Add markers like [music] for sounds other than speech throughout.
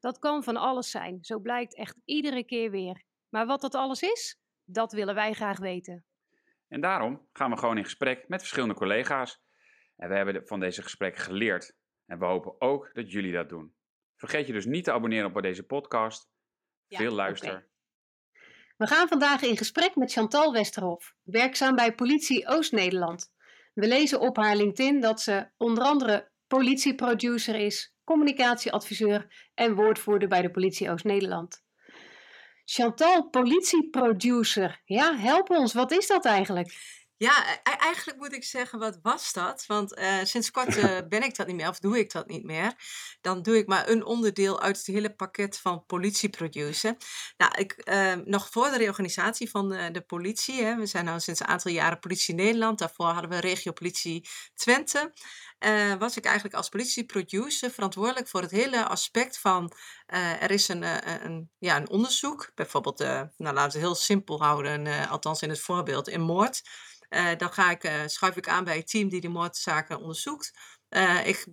Dat kan van alles zijn, zo blijkt echt iedere keer weer. Maar wat dat alles is, dat willen wij graag weten. En daarom gaan we gewoon in gesprek met verschillende collega's. En we hebben van deze gesprekken geleerd. En we hopen ook dat jullie dat doen. Vergeet je dus niet te abonneren op deze podcast. Veel luister. We gaan vandaag in gesprek met Chantal Westerhof, werkzaam bij Politie Oost-Nederland. We lezen op haar LinkedIn dat ze onder andere politieproducer is, communicatieadviseur en woordvoerder bij de Politie Oost-Nederland. Chantal, politieproducer. Ja, help ons, wat is dat eigenlijk? Ja, e-, eigenlijk moet ik zeggen, wat was dat? Want uh, sinds kort uh, [laughs] ben ik dat niet meer, of doe ik dat niet meer. Dan doe ik maar een onderdeel uit het hele pakket van politieproducer. Nou, ik, uh, nog voor de reorganisatie van de, de politie, hè, we zijn nu sinds een aantal jaren Politie Nederland, daarvoor hadden we regio Politie Twente. Uh, was ik eigenlijk als politieproducer verantwoordelijk voor het hele aspect van uh, er is een, een, ja, een onderzoek, bijvoorbeeld, nou laten we het heel simpel houden, althans in het voorbeeld, in moord. Uh, dan ga ik, uh, schuif ik aan bij het team die de moordzaken onderzoekt. Uh, ik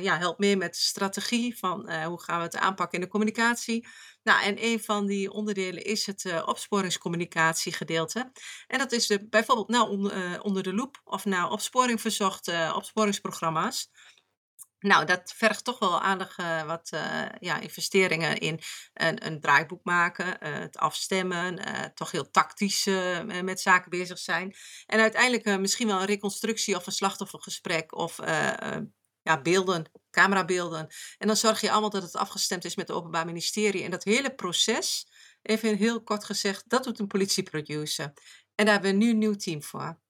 ja, help meer met strategie van hoe gaan we het aanpakken in de communicatie. Nou, en een van die onderdelen is het opsporingscommunicatie gedeelte. En dat is de, bijvoorbeeld nou onder de loep of nou opsporing verzocht opsporingsprogramma's. Nou, dat vergt toch wel aardig uh, wat uh, ja, investeringen in een, een draaiboek maken, uh, het afstemmen, toch heel tactisch met zaken bezig zijn. En uiteindelijk misschien wel een reconstructie of een slachtoffergesprek of ja, beelden, camerabeelden. En dan zorg je allemaal dat het afgestemd is met het Openbaar Ministerie. En dat hele proces, even heel kort gezegd, dat doet een politieproducer. En daar hebben we nu een nieuw team voor.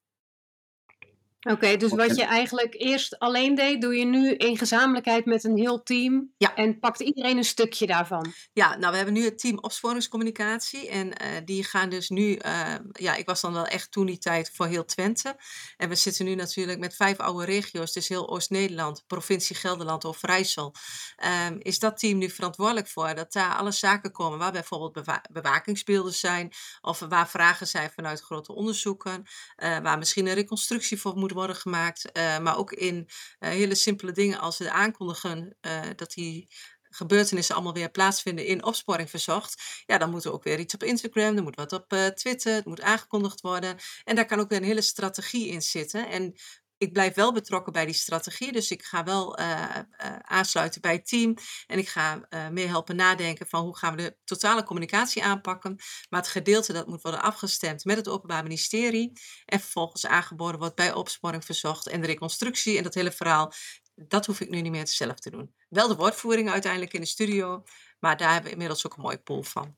Oké, dus wat je eigenlijk eerst alleen deed, doe je nu in gezamenlijkheid met een heel team. Ja. En pakt iedereen een stukje daarvan. Ja, nou we hebben nu het team opsporingscommunicatie. En uh, die gaan dus nu, uh, ja, ik was dan wel echt toen die tijd voor heel Twente. En we zitten nu natuurlijk met vijf oude regio's, dus heel Oost-Nederland, provincie Gelderland of Rijssel. Um, is dat team nu verantwoordelijk voor dat daar alle zaken komen waar bijvoorbeeld bewa bewakingsbeelden zijn. Of waar vragen zijn vanuit grote onderzoeken. Uh, waar misschien een reconstructie voor moet worden gemaakt. Uh, maar ook in uh, hele simpele dingen als het aankondigen uh, dat die gebeurtenissen allemaal weer plaatsvinden in opsporing verzocht. Ja, dan moet er ook weer iets op Instagram, er moet wat op Twitter, het moet aangekondigd worden. En daar kan ook weer een hele strategie in zitten. En ik blijf wel betrokken bij die strategie. Dus ik ga wel uh, uh, aansluiten bij het team. En ik ga uh, helpen nadenken van hoe gaan we de totale communicatie aanpakken. Maar het gedeelte dat moet worden afgestemd met het Openbaar Ministerie. En vervolgens aangeboden wordt bij opsporing verzocht. En de reconstructie en dat hele verhaal. Dat hoef ik nu niet meer zelf te doen. Wel de woordvoering uiteindelijk in de studio. Maar daar hebben we inmiddels ook een mooie pool van.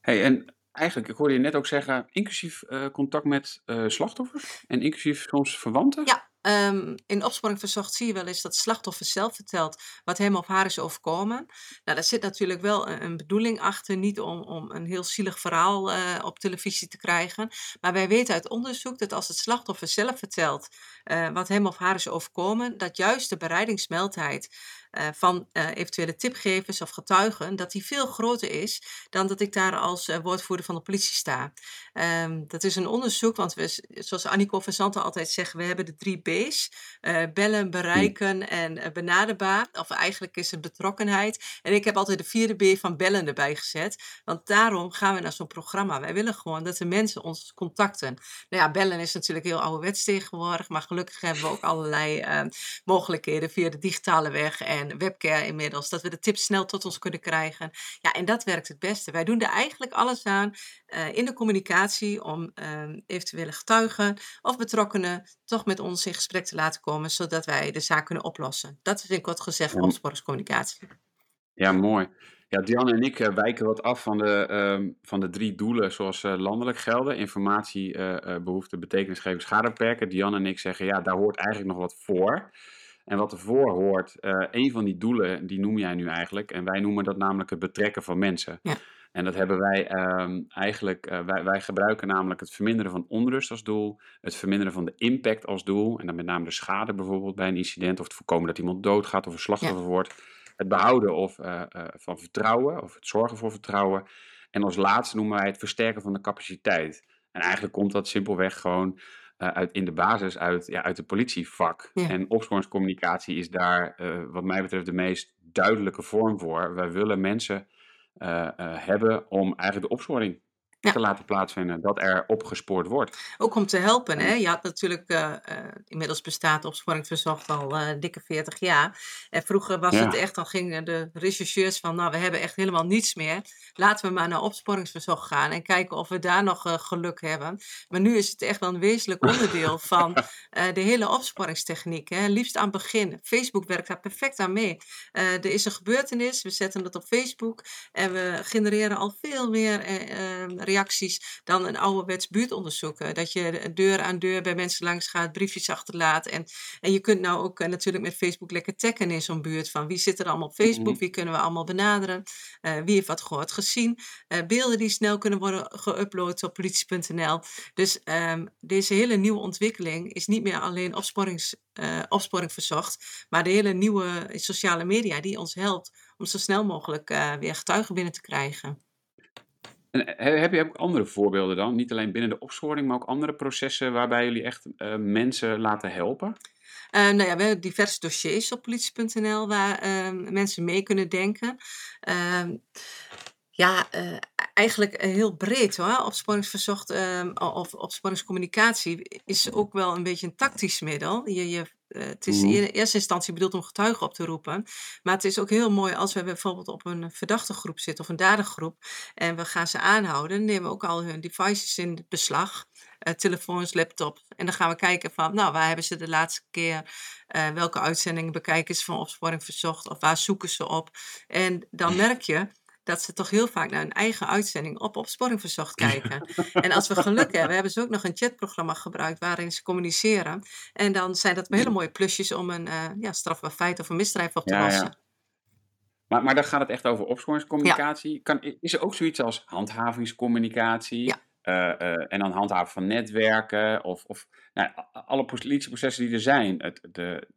Hey, en eigenlijk, ik hoorde je net ook zeggen, inclusief uh, contact met uh, slachtoffers en inclusief soms verwanten? Ja, Um, in opsporing verzocht zie je wel eens dat slachtoffer zelf vertelt wat hem of haar is overkomen. Nou, daar zit natuurlijk wel een, bedoeling achter, niet om, om een heel zielig verhaal uh, op televisie te krijgen. Maar wij weten uit onderzoek dat als het slachtoffer zelf vertelt wat hem of haar is overkomen, dat juist de bereidingsmeldheid uh, van eventuele tipgevers of getuigen, dat die veel groter is dan dat ik daar als woordvoerder van de politie sta. Um, dat is een onderzoek, want we, zoals Annico Verzanten altijd zeggen, we hebben de drie B uh, bellen, hm. bereiken en benaderbaar. Of eigenlijk is het betrokkenheid. En ik heb altijd de vierde B van bellen erbij gezet. Want daarom gaan we naar zo'n programma. Wij willen gewoon dat de mensen ons contacten. Nou ja, bellen is natuurlijk heel ouderwets tegenwoordig. Maar gelukkig hebben we ook allerlei mogelijkheden via de digitale weg en webcare inmiddels. Dat we de tips snel tot ons kunnen krijgen. Ja, en dat werkt het beste. Wij doen er eigenlijk alles aan in de communicatie om ehm, eventuele getuigen of betrokkenen toch met ons in gesprek te laten komen, zodat wij de zaak kunnen oplossen. Dat vind ik wat gezegd van opsporingscommunicatie. Ja, mooi. Ja, Diane en ik uh, wijken wat af van de, uh, van de drie doelen zoals uh, landelijk gelden. Informatie, uh, behoefte, betekenisgeving, schadebeperken. Diane en ik zeggen, ja, daar hoort eigenlijk nog wat voor. En wat ervoor hoort, uh, een van die doelen, die noem jij nu eigenlijk. En wij noemen dat namelijk het betrekken van mensen. Ja. En dat hebben wij um, eigenlijk, uh, wij, wij gebruiken namelijk het verminderen van onrust als doel, het verminderen van de impact als doel, en dan met name de schade bijvoorbeeld bij een incident, of het voorkomen dat iemand doodgaat of een slachtoffer ja. wordt, het behouden of, uh, uh, van vertrouwen, of het zorgen voor vertrouwen, en als laatste noemen wij het versterken van de capaciteit. En eigenlijk komt dat simpelweg gewoon uit, in de basis uit, ja, uit de politievak. Ja. En opsporingscommunicatie is daar, wat mij betreft, de meest duidelijke vorm voor. Wij willen mensen uh, hebben om eigenlijk de opsporing Ja. te laten plaatsvinden, dat er opgespoord wordt. Ook om te helpen. Hè? Je had natuurlijk, eh, eh, inmiddels bestaat opsporing verzocht al eh, dikke 40 jaar. En vroeger was Ja. het echt, dan gingen de rechercheurs van, nou we hebben echt helemaal niets meer. Laten we maar naar opsporingsverzocht gaan en kijken of we daar nog geluk hebben. Maar nu is het echt wel een wezenlijk [laughs] onderdeel van de hele opsporingstechniek. Hè? Liefst aan het begin. Facebook werkt daar perfect aan mee. Er is een gebeurtenis, we zetten het op Facebook en we genereren al veel meer eh, reacties dan een ouderwets buurtonderzoek. Dat je de- deur aan deur bij mensen langs gaat, briefjes achterlaat. En, en je kunt nou ook eh, natuurlijk met Facebook lekker taggen in zo'n buurt. Van wie zit er allemaal op Facebook, Mhm. wie kunnen we allemaal benaderen, eh, wie heeft wat gehoord gezien. Eh, beelden die snel kunnen worden geüpload op politie.nl. Dus ehm, deze hele nieuwe ontwikkeling is niet meer alleen opsporings, opsporing verzocht, maar de hele nieuwe sociale media die ons helpt om zo snel mogelijk weer getuigen binnen te krijgen. En he- heb je ook andere voorbeelden dan? Niet alleen binnen de opsporing, maar ook andere processen waarbij jullie echt eh, mensen laten helpen? Eh, nou ja, we hebben diverse dossiers op politie.nl waar ehm, mensen mee kunnen denken. Ehm, ja, eh, eigenlijk eh, heel breed hoor. Opsporingsverzocht ehm, of opsporingscommunicatie is ook wel een beetje een tactisch middel. Je, je, eh, het is Mhm. in eerste instantie bedoeld om getuigen op te roepen. Maar het is ook heel mooi als we bijvoorbeeld op een verdachte groep zitten of een dadergroep. En we gaan ze aanhouden. Dan nemen we ook al hun devices in beslag. eh, telefoons, laptops. En dan gaan we kijken van, nou, waar hebben ze de laatste keer, eh, welke uitzendingen bekijken ze van opsporing verzocht of waar zoeken ze op. En dan [laughs] merk je dat ze toch heel vaak naar hun eigen uitzending op opsporing verzocht kijken. en als we geluk hebben, hebben ze ook nog een chatprogramma gebruikt waarin ze communiceren. En dan zijn dat hele mooie plusjes om een eh, ja, strafbaar feit of een misdrijf op te Ja, ja. lossen. Maar, maar dan gaat het echt over opsporingscommunicatie. Kan, is er ook zoiets als handhavingscommunicatie? Ja. Eh, en dan handhaven van netwerken of, of nou, alle politieprocessen die er zijn. Het, de,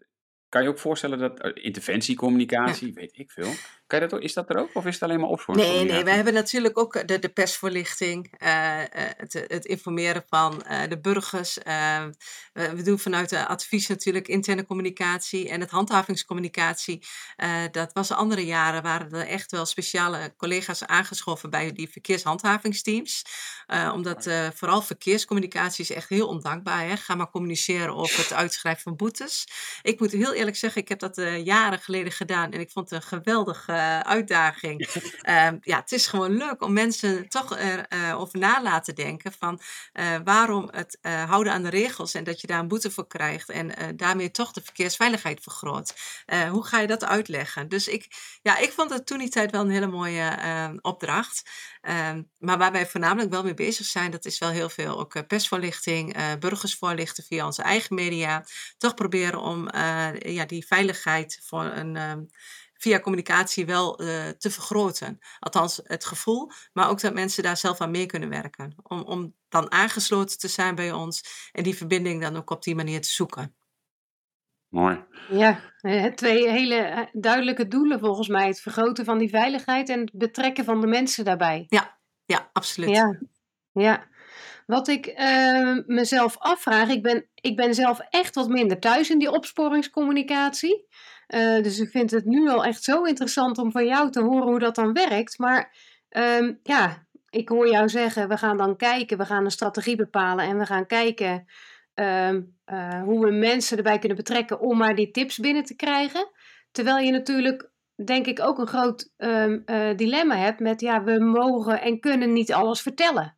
kan je ook voorstellen dat interventiecommunicatie, weet ik veel. Kan je dat ook, is dat er ook of is het alleen maar Nee, opsporingscommunicatie? nee, wij hebben natuurlijk ook de, de persvoorlichting, eh, eh, het, het informeren van eh, de burgers. eh, we, we doen vanuit de advies natuurlijk interne communicatie en het handhavingscommunicatie. Eh, dat was de andere jaren, waren er echt wel speciale collega's aangeschoven bij die verkeershandhavingsteams. Eh, omdat eh, vooral verkeerscommunicatie is echt heel ondankbaar. Hè? Ga maar communiceren over het uitschrijven van boetes. Ik moet heel eerlijk zeggen, ik heb dat eh, jaren geleden gedaan en ik vond het een geweldige eh, uitdaging. Ehm, ja, het is gewoon leuk om mensen toch erover na laten denken van eh, waarom het eh, houden aan de regels en dat je daar een boete voor krijgt en eh, daarmee toch de verkeersveiligheid vergroot. Eh, hoe ga je dat uitleggen? Dus ik, ja, ik vond het toen die tijd wel een hele mooie eh, opdracht. Ehm, maar waar wij voornamelijk wel mee bezig zijn, dat is wel heel veel ook eh, persvoorlichting, eh, burgers voorlichten via onze eigen media. Toch proberen om eh, ja, die veiligheid voor een, ehm, via communicatie wel eh, te vergroten. Althans, het gevoel, maar ook dat mensen daar zelf aan mee kunnen werken. Om, om dan aangesloten te zijn bij ons en die verbinding dan ook op die manier te zoeken. Mooi. Ja, eh, twee hele eh, duidelijke doelen volgens mij. Het vergroten van die veiligheid en het betrekken van de mensen daarbij. Ja, absoluut. Ja, ja. Wat ik eh, mezelf afvraag, ik ben, ik ben zelf echt wat minder thuis in die opsporingscommunicatie. Eh, dus ik vind het nu al echt zo interessant om van jou te horen hoe dat dan werkt. Maar ehm, ja, ik hoor jou zeggen, we gaan dan kijken, we gaan een strategie bepalen en we gaan kijken ehm, eh, hoe we mensen erbij kunnen betrekken om maar die tips binnen te krijgen. Terwijl je natuurlijk, denk ik, ook een groot ehm, eh, dilemma hebt met, ja, we mogen en kunnen niet alles vertellen.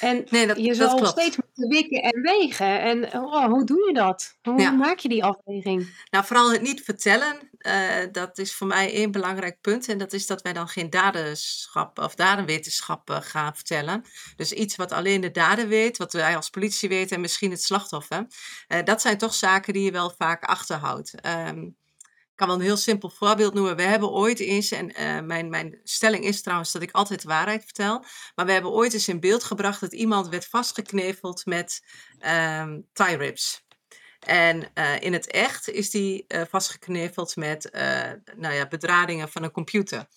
En Nee, dat, je zal steeds moeten wikken en wegen. En oh, hoe doe je dat? Hoe Ja. maak je die afweging? Nou, vooral het niet vertellen, eh, dat is voor mij één belangrijk punt. En dat is dat wij dan geen daderschap of dadenwetenschap eh, gaan vertellen. Dus iets wat alleen de dader weet, wat wij als politie weten en misschien het slachtoffer. Eh, dat zijn toch zaken die je wel vaak achterhoudt. Ehm, kan wel een heel simpel voorbeeld noemen. We hebben ooit eens, en eh, mijn, mijn stelling is trouwens dat ik altijd de waarheid vertel. Maar we hebben ooit eens in beeld gebracht dat iemand werd vastgekneveld met ehm tie rips. En eh, in het echt is die eh, vastgekneveld met nou ja, bedradingen van een computer.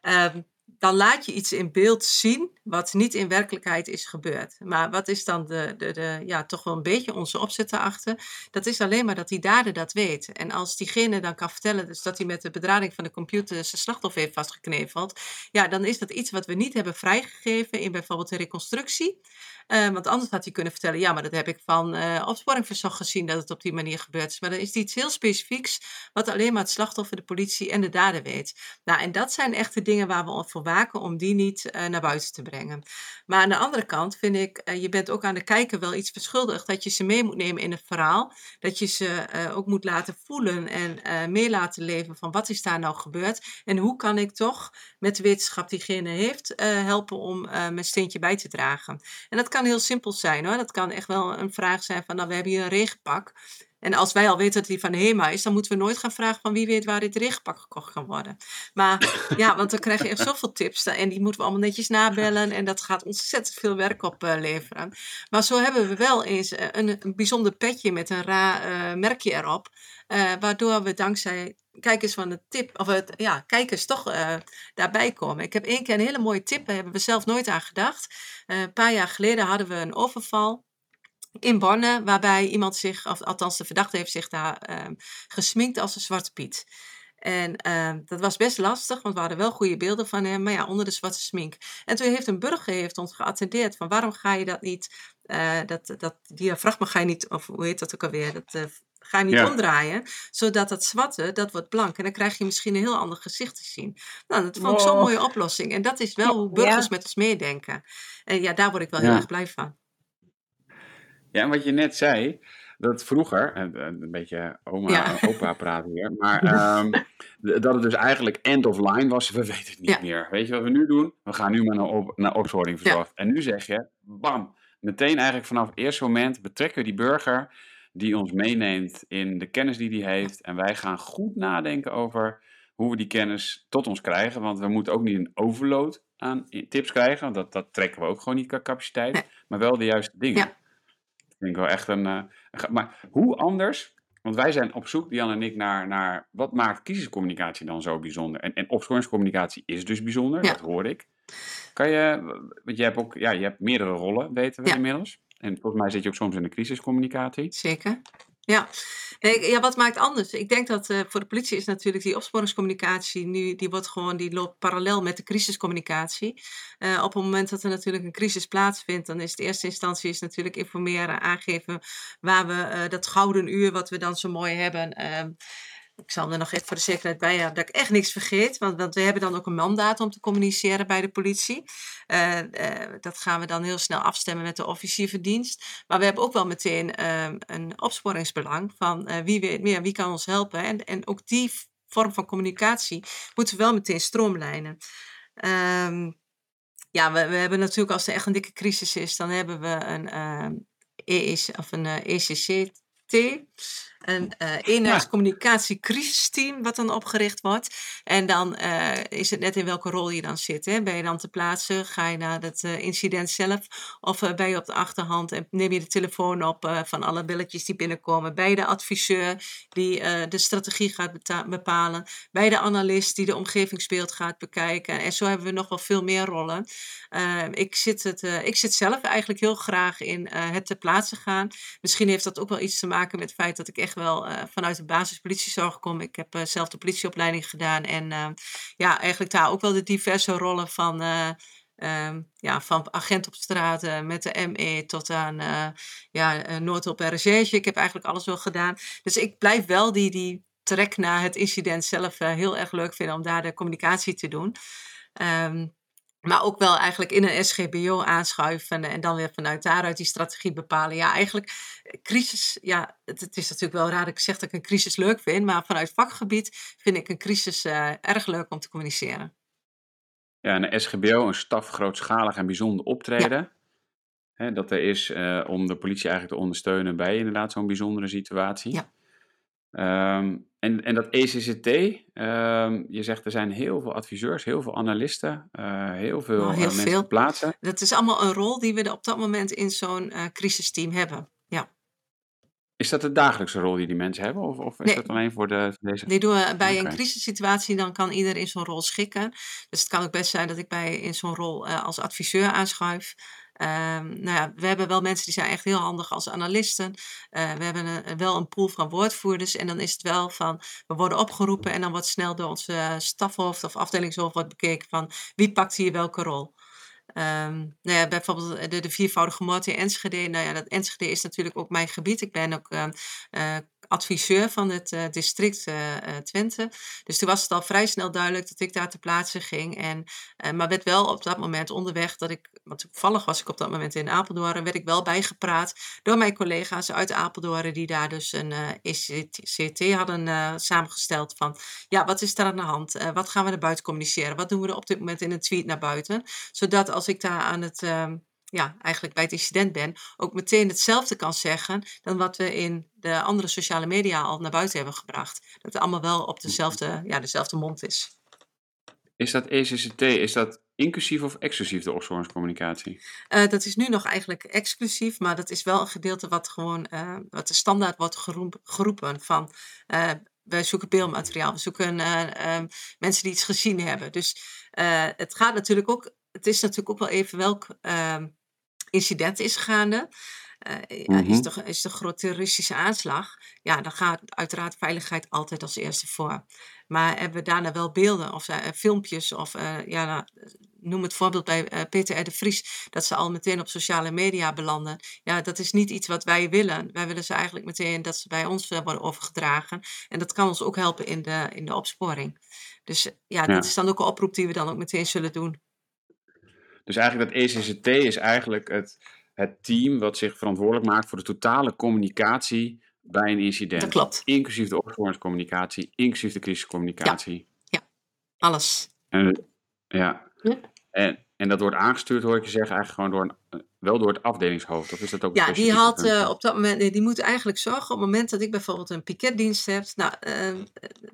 Ehm, dan laat je iets in beeld zien wat niet in werkelijkheid is gebeurd. Maar wat is dan de, de, de, ja, toch wel een beetje onze opzet daarachter? Dat is alleen maar dat die dader dat weet. En als diegene dan kan vertellen dus dat hij met de bedrading van de computer zijn slachtoffer heeft vastgekneveld, ja, dan is dat iets wat we niet hebben vrijgegeven in bijvoorbeeld de reconstructie. Eh, want anders had hij kunnen vertellen, ja, maar dat heb ik van opsporingsverzoek gezien dat het op die manier gebeurd is. Maar dan is het iets heel specifieks, wat alleen maar het slachtoffer, de politie en de dader weet. Nou, en dat zijn echt de dingen waar we voor om die niet eh, naar buiten te brengen. Maar aan de andere kant vind ik, eh, je bent ook aan de kijker wel iets verschuldigd dat je ze mee moet nemen in het verhaal. Dat je ze eh, ook moet laten voelen en mee laten leven van wat is daar nou gebeurd. En hoe kan ik toch met de wetenschap diegene heeft helpen om mijn steentje bij te dragen. En dat kan heel simpel zijn hoor. Dat kan echt wel een vraag zijn van, nou we hebben hier een regenpak. En als wij al weten dat die van HEMA is, dan moeten we nooit gaan vragen van wie weet waar dit regenpak gekocht kan worden. Maar ja, [laughs] want dan krijg je echt zoveel tips en die moeten we allemaal netjes nabellen en dat gaat ontzettend veel werk opleveren. Maar zo hebben we wel eens eh, een, een bijzonder petje met een raar eh, merkje erop, eh, waardoor we dankzij kijkers van de tip, of het, ja, kijkers toch eh, daarbij komen. Ik heb één keer een hele mooie tip, daar hebben we zelf nooit aan gedacht. Eh, een paar jaar geleden hadden we een overval in Borne, waarbij iemand zich, of althans de verdachte heeft zich daar ehm, gesminkt als een zwarte piet. En ehm, dat was best lastig, want we hadden wel goede beelden van hem, maar ja, onder de zwarte smink. En toen heeft een burger heeft ons geattendeerd van waarom ga je dat niet, eh, dat, dat diafragma ga je niet, of hoe heet dat ook alweer, dat eh, ga je niet Ja. omdraaien, zodat dat zwarte, dat wordt blank. En dan krijg je misschien een heel ander gezicht te zien. Nou, dat vond ik zo'n mooie oplossing. En dat is wel hoe burgers Ja. met ons meedenken. En ja, daar word ik wel heel erg blij van. Ja, en wat je net zei, dat vroeger, en- en een beetje oma, Ja. opa praten weer, maar [laughs] ehm, dat het dus eigenlijk end of line was, we weten het niet Ja. meer. Weet je wat we nu doen? We gaan nu maar naar, op, naar opsporing verzorgd. En nu zeg je, bam, meteen eigenlijk vanaf het eerste moment betrekken we die burger die ons meeneemt in de kennis die hij heeft. En wij gaan goed nadenken over hoe we die kennis tot ons krijgen, want we moeten ook niet een overload aan tips krijgen, want dat, dat trekken we ook gewoon niet qua capaciteit, maar wel de juiste dingen. Ik denk wel echt een. eh, maar hoe anders? Want wij zijn op zoek, Jan en ik, naar, naar wat maakt crisiscommunicatie dan zo bijzonder? En, en opsporingscommunicatie is dus bijzonder, Ja. dat hoor ik. Kan je, want je hebt ook, ja, je hebt meerdere rollen, weten we Ja. inmiddels. En volgens mij zit je ook soms in de crisiscommunicatie. Zeker. Ja. Ja, wat maakt anders? Ik denk dat eh, voor de politie is natuurlijk die opsporingscommunicatie nu, die wordt gewoon, die loopt parallel met de crisiscommunicatie. Eh, op het moment dat er natuurlijk een crisis plaatsvindt, dan is de eerste instantie is natuurlijk informeren, aangeven waar we eh, dat gouden uur, wat we dan zo mooi hebben. Ik zal er nog even voor de zekerheid bij hebben dat ik echt niks vergeet. Want, want we hebben dan ook een mandaat om te communiceren bij de politie. Eh, eh, dat gaan we dan heel snel afstemmen met de officier van dienst. Maar we hebben ook wel meteen ehm, een opsporingsbelang van eh, wie weet meer, wie kan ons helpen. En, en ook die vorm van communicatie moeten we wel meteen stroomlijnen. Ehm, ja, we, we hebben natuurlijk als er echt een dikke crisis is, dan hebben we een, ehm EEC, of een ECCT. Een eenheidscommunicatie-crisisteam wat dan opgericht wordt. En dan eh, is het net in welke rol je dan zit. Hè? Ben je dan te plaatsen? Ga je naar het eh, incident zelf? Of ben je op de achterhand en neem je de telefoon op van alle belletjes die binnenkomen? Je de adviseur die de strategie gaat bepalen? Je de analist die de omgevingsbeeld gaat bekijken? En zo hebben we nog wel veel meer rollen. Ik, zit het, ik zit zelf eigenlijk heel graag in het ter plaatse gaan. Misschien heeft dat ook wel iets te maken met het feit dat ik echt wel eh, vanuit de basispolitiezorg kom. Ik heb eh, zelf de politieopleiding gedaan en eh, ja, eigenlijk daar ook wel de diverse rollen van. eh, ehm, ja, van agent op straat met de ME tot aan ja, noodhulp en recherche. Ik heb eigenlijk alles wel gedaan. Dus ik blijf wel die, die trek naar het incident zelf heel erg leuk vinden om daar de communicatie te doen. Ehm, Maar ook wel eigenlijk in een SGBO aanschuiven en dan weer vanuit daaruit die strategie bepalen. Ja, eigenlijk eh, crisis, ja, het, het is natuurlijk wel raar dat ik zeg dat ik een crisis leuk vind, maar vanuit vakgebied vind ik een crisis uh, erg leuk om te communiceren. Ja, een SGBO, een staf grootschalig en bijzonder optreden. Hè, dat er is uh, om de politie eigenlijk te ondersteunen bij inderdaad zo'n bijzondere situatie. Ja. Um, en, en dat ECCT, um, je zegt er zijn heel veel adviseurs, heel veel analisten, uh, heel veel oh, heel uh, mensen plaatsen. Dat is allemaal een rol die we op dat moment in zo'n uh, crisisteam hebben. Ja. Is dat de dagelijkse rol die die mensen hebben? Of, of is Nee. dat alleen voor de, deze? Die doen we bij een crisissituatie, dan kan ieder in zo'n rol schikken. Dus het kan ook best zijn dat ik bij in zo'n rol eh, als adviseur aanschuif. Ehm, nou ja, we hebben wel mensen die zijn echt heel handig als analisten. Eh, we hebben wel een pool van woordvoerders. En dan is het wel van, we worden opgeroepen en dan wordt snel door onze eh, stafhoofd of afdelingshoofd wordt bekeken van wie pakt hier welke rol. Ehm, nou ja, bijvoorbeeld de, de viervoudige moord in Enschede. Nou ja, dat Enschede is natuurlijk ook mijn gebied. Ik ben ook ehm, eh, adviseur van het eh, district eh, Twente. Dus toen was het al vrij snel duidelijk dat ik daar ter plaatse ging. En, maar werd wel op dat moment onderweg dat ik, want toevallig was ik op dat moment in Apeldoorn, werd ik wel bijgepraat door mijn collega's uit Apeldoorn die daar dus een ECT hadden samengesteld van ja, wat is er aan de hand? Wat gaan we naar buiten communiceren? Wat doen we er op dit moment in een tweet naar buiten? Zodat als ik daar aan het, ehm, ja, eigenlijk bij het incident ben, ook meteen hetzelfde kan zeggen dan wat we in de andere sociale media al naar buiten hebben gebracht. Dat het allemaal wel op dezelfde, ja, dezelfde mond is. Is dat ECCT, is dat inclusief of exclusief de opsporingscommunicatie? Eh, dat is nu nog eigenlijk exclusief, maar dat is wel een gedeelte wat gewoon, eh, wat de standaard wordt geroep- geroepen van, eh, wij zoeken beeldmateriaal, we zoeken eh, eh, mensen die iets gezien hebben. Dus het gaat natuurlijk ook, het is natuurlijk ook wel even welk ehm, incident is gaande. Eh, is, Mhm. er, is een grote terroristische aanslag? Ja, dan gaat uiteraard veiligheid altijd als eerste voor. Maar hebben we daarna wel beelden of eh, filmpjes of eh, ja, nou, noem het voorbeeld bij Peter R. de Vries, dat ze al meteen op sociale media belanden. Ja, dat is niet iets wat wij willen. Wij willen ze eigenlijk meteen dat ze bij ons worden overgedragen. En dat kan ons ook helpen in de, in de opsporing. Dus ja, Ja. dat is dan ook een oproep die we dan ook meteen zullen doen. Dus eigenlijk dat ECCT is eigenlijk het, het team wat zich verantwoordelijk maakt voor de totale communicatie bij een incident. Dat klopt. Inclusief de opsporingscommunicatie, inclusief de crisiscommunicatie. Alles. En, ja. Ja. En, en dat wordt aangestuurd, hoor ik je zeggen, eigenlijk gewoon door een, wel door het afdelingshoofd. Of is dat ook een Ja, die functie? eh, op dat moment, die moet eigenlijk zorgen op het moment dat ik bijvoorbeeld een piketdienst heb. Nou, eh,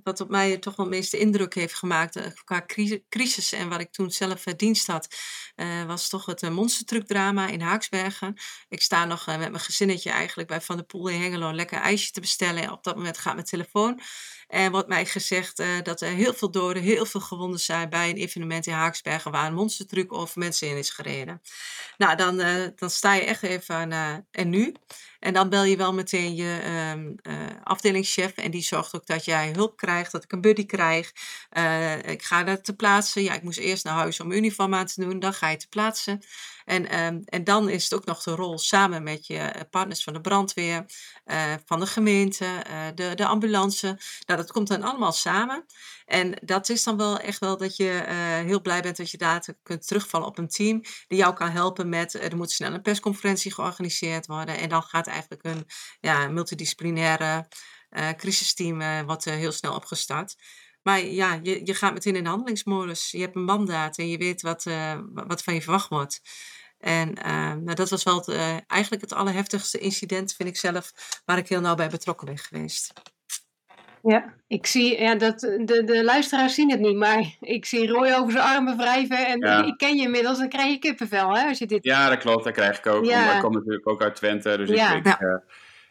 wat op mij toch wel de meeste indruk heeft gemaakt eh, qua cri- crisis en wat ik toen zelf eh, dienst had, eh, was toch het monstertruckdrama in Haaksbergen. Ik sta nog met mijn gezinnetje eigenlijk bij Van der Poel in Hengelo een lekker ijsje te bestellen. En op dat moment gaat mijn telefoon. En wordt mij gezegd dat er heel veel doden, heel veel gewonden zijn bij een evenement in Haaksbergen waar een monstertruck of mensen in is gereden. Nou, dan, dan sta je echt even aan, eh, en nu? En dan bel je wel meteen je ehm, eh, afdelingschef en die zorgt ook dat jij hulp krijgt, dat ik een buddy krijg. Eh, ik ga daar te plaatsen. Ja, ik moest eerst naar huis om uniform aan te doen, dan ga je te plaatsen. En, ehm, en dan is het ook nog de rol samen met je eh, partners van de brandweer, van de gemeente, de, de ambulance. Nou, dat komt dan allemaal samen. En dat is dan wel echt wel dat je heel blij bent dat je daar kunt terugvallen op een team die jou kan helpen met, er moet snel een persconferentie georganiseerd worden. En dan gaat eigenlijk een ja, multidisciplinaire eh crisisteam eh, wat eh, heel snel opgestart. Maar ja, je, je gaat meteen in de handelingsmodus. Je hebt een mandaat en je weet wat, wa- wat van je verwacht wordt. En nou, dat was wel het, eigenlijk het allerheftigste incident, vind ik zelf, waar ik heel nauw bij betrokken ben geweest. Ja, ik zie, ja, dat, de, de luisteraars zien het niet, maar ik zie Roy over zijn armen wrijven en Ja. ik ken je inmiddels, dan krijg je kippenvel, hè, als je dit... Ja, dat klopt. Dat krijg ik ook. Ja. Ik kom natuurlijk ook uit Twente. Dus Ja. ik, ik, Ja.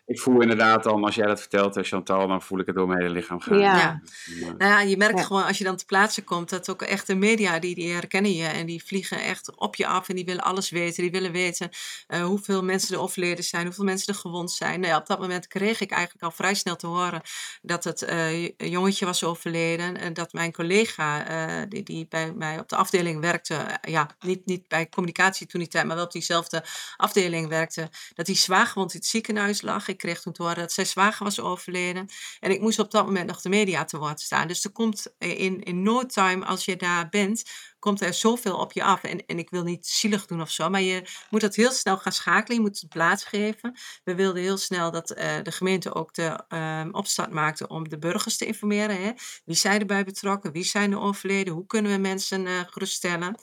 Ik voel inderdaad dan, als jij dat vertelt, Chantal, dan voel ik het door mijn hele lichaam gaan. Ja. Nou ja, je merkt Ja. gewoon als je dan te plaatsen komt, dat ook echt de media, die, die herkennen je en die vliegen echt op je af en die willen alles weten. Die willen weten eh, hoeveel mensen er overleden zijn, hoeveel mensen er gewond zijn. Nou ja, op dat moment kreeg ik eigenlijk al vrij snel te horen dat het eh, een jongetje was overleden en dat mijn collega, eh, die, die bij mij op de afdeling werkte, ja, niet, niet bij communicatie toen die tijd, maar wel op diezelfde afdeling werkte, dat hij zwaargewond in het ziekenhuis lag. Kreeg toen te horen dat zijn zwager was overleden. En ik moest op dat moment nog de media te woord staan. Dus er komt in, in no time, als je daar bent, komt er zoveel op je af. En, en ik wil niet zielig doen of zo, maar je moet dat heel snel gaan schakelen. Je moet het plaats geven. We wilden heel snel dat uh, de gemeente ook de um, opstart maakte om de burgers te informeren. Hè? Wie zijn erbij betrokken? Wie zijn er overleden? Hoe kunnen we mensen uh, geruststellen?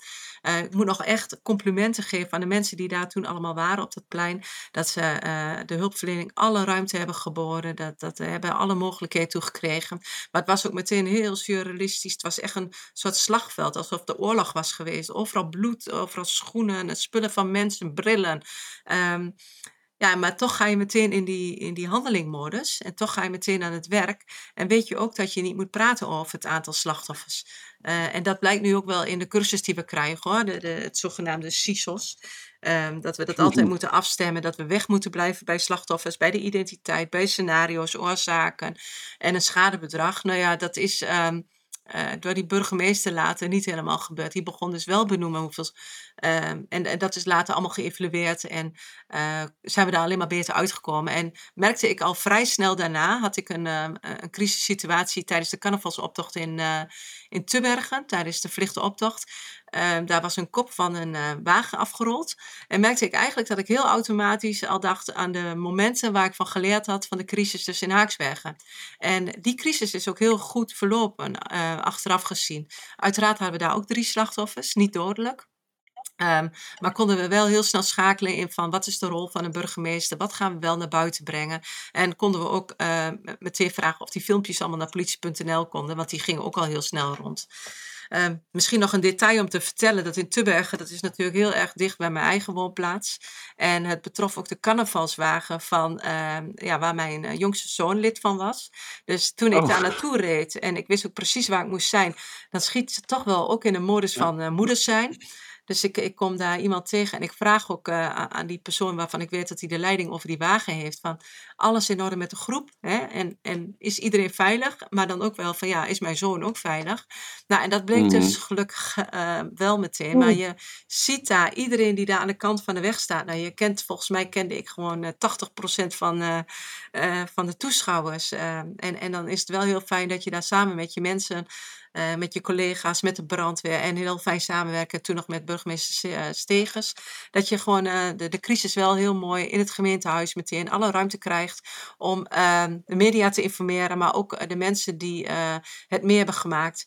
Uh, ik moet nog echt complimenten geven aan de mensen die daar toen allemaal waren op dat plein. Dat ze de hulpverlening alle ruimte hebben geboden. Dat, dat hebben alle mogelijkheden toegekregen. Maar het was ook meteen heel surrealistisch. Het was echt een soort slagveld, alsof de oorlog was geweest. Overal bloed, overal schoenen, spullen van mensen, brillen. Um, ja, maar toch ga je meteen in die, in die handelingmodus. En toch ga je meteen aan het werk. En weet je ook dat je niet moet praten over het aantal slachtoffers. Uh, en dat blijkt nu ook wel in de cursus die we krijgen hoor. De, de, het zogenaamde CISOS. Um, dat we dat altijd moeten afstemmen. Dat we weg moeten blijven bij slachtoffers. Bij de identiteit, bij scenario's, oorzaken. En een schadebedrag. Nou ja, dat is... Um, uh, door die burgemeester later niet helemaal gebeurd. Die begon dus wel benoemen hoeveel. Uh, en, en, dat is later allemaal geëvalueerd. En uh, zijn we daar alleen maar beter uitgekomen. En merkte ik al vrij snel daarna. had ik een, ehm, een crisissituatie tijdens de carnavalsoptocht in, eh, in Tubbergen. Tijdens de verlichte optocht. Uh, daar was een kop van een uh, wagen afgerold. En merkte ik eigenlijk dat ik heel automatisch al dacht aan de momenten waar ik van geleerd had van de crisis dus in Haaksbergen. En die crisis is ook heel goed verlopen, uh, achteraf gezien. Uiteraard hadden we daar ook drie slachtoffers, niet dodelijk. Um, maar konden we wel heel snel schakelen in van wat is de rol van een burgemeester, wat gaan we wel naar buiten brengen. En konden we ook uh, meteen vragen of die filmpjes allemaal naar politie.nl konden, want die gingen ook al heel snel rond. Uh, misschien nog een detail om te vertellen dat in Tubbergen, dat is natuurlijk heel erg dicht bij mijn eigen woonplaats. En het betrof ook de carnavalswagen van, ja, waar mijn uh, jongste zoon lid van was. Dus toen ik oh. daar naartoe reed en ik wist ook precies waar ik moest zijn, dan schiet ze toch wel ook in de modus van uh, moeders zijn. Dus ik, ik kom daar iemand tegen en ik vraag ook uh, aan die persoon waarvan ik weet dat hij de leiding over die wagen heeft. Van alles in orde met de groep. Hè? En, en is iedereen veilig? Maar dan ook wel van ja, is mijn zoon ook veilig? Nou, en dat bleek mm. dus gelukkig uh, wel meteen. Maar je ziet daar iedereen die daar aan de kant van de weg staat. Nou, je kent, volgens mij kende ik gewoon uh, 80% van, van de toeschouwers. en, en dan is het wel heel fijn dat je daar samen met je mensen uh, met je collega's, met de brandweer en heel fijn samenwerken. Toen nog met burgemeester uh, Stegers. Dat je gewoon uh, de, de crisis wel heel mooi in het gemeentehuis meteen alle ruimte krijgt om ehm, de media te informeren, maar ook de mensen die het meer hebben gemaakt.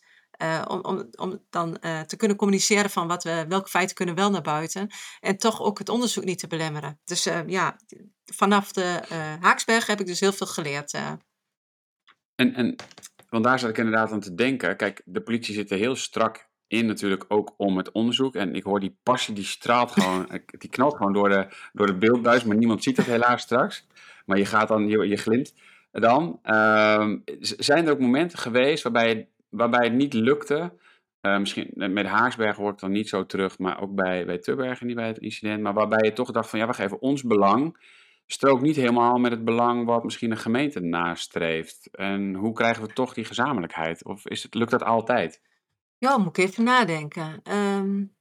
om, om, om dan te kunnen communiceren van wat we, welke feiten kunnen wel naar buiten. En toch ook het onderzoek niet te belemmeren. Dus ja, vanaf de Haaksberg heb ik dus heel veel geleerd. En, en want daar zat ik inderdaad aan te denken. Kijk, de politie zit er heel strak in natuurlijk ook om het onderzoek. En ik hoor die passie, die straalt [laughs] gewoon, die knalt gewoon door de, door de beeldbuis. Maar niemand ziet het helaas straks. Maar je gaat dan, je, je glint dan. Uh, zijn er ook momenten geweest waarbij, waarbij het niet lukte... Uh, misschien met Haaksbergen hoor ik dan niet zo terug, maar ook bij, bij Tubbergen niet bij het incident. Maar waarbij je toch dacht van ja, we geven ons belang strookt niet helemaal met het belang wat misschien een gemeente nastreeft. En hoe krijgen we toch die gezamenlijkheid? Of is het, lukt dat altijd? Ja, moet ik even nadenken. Um,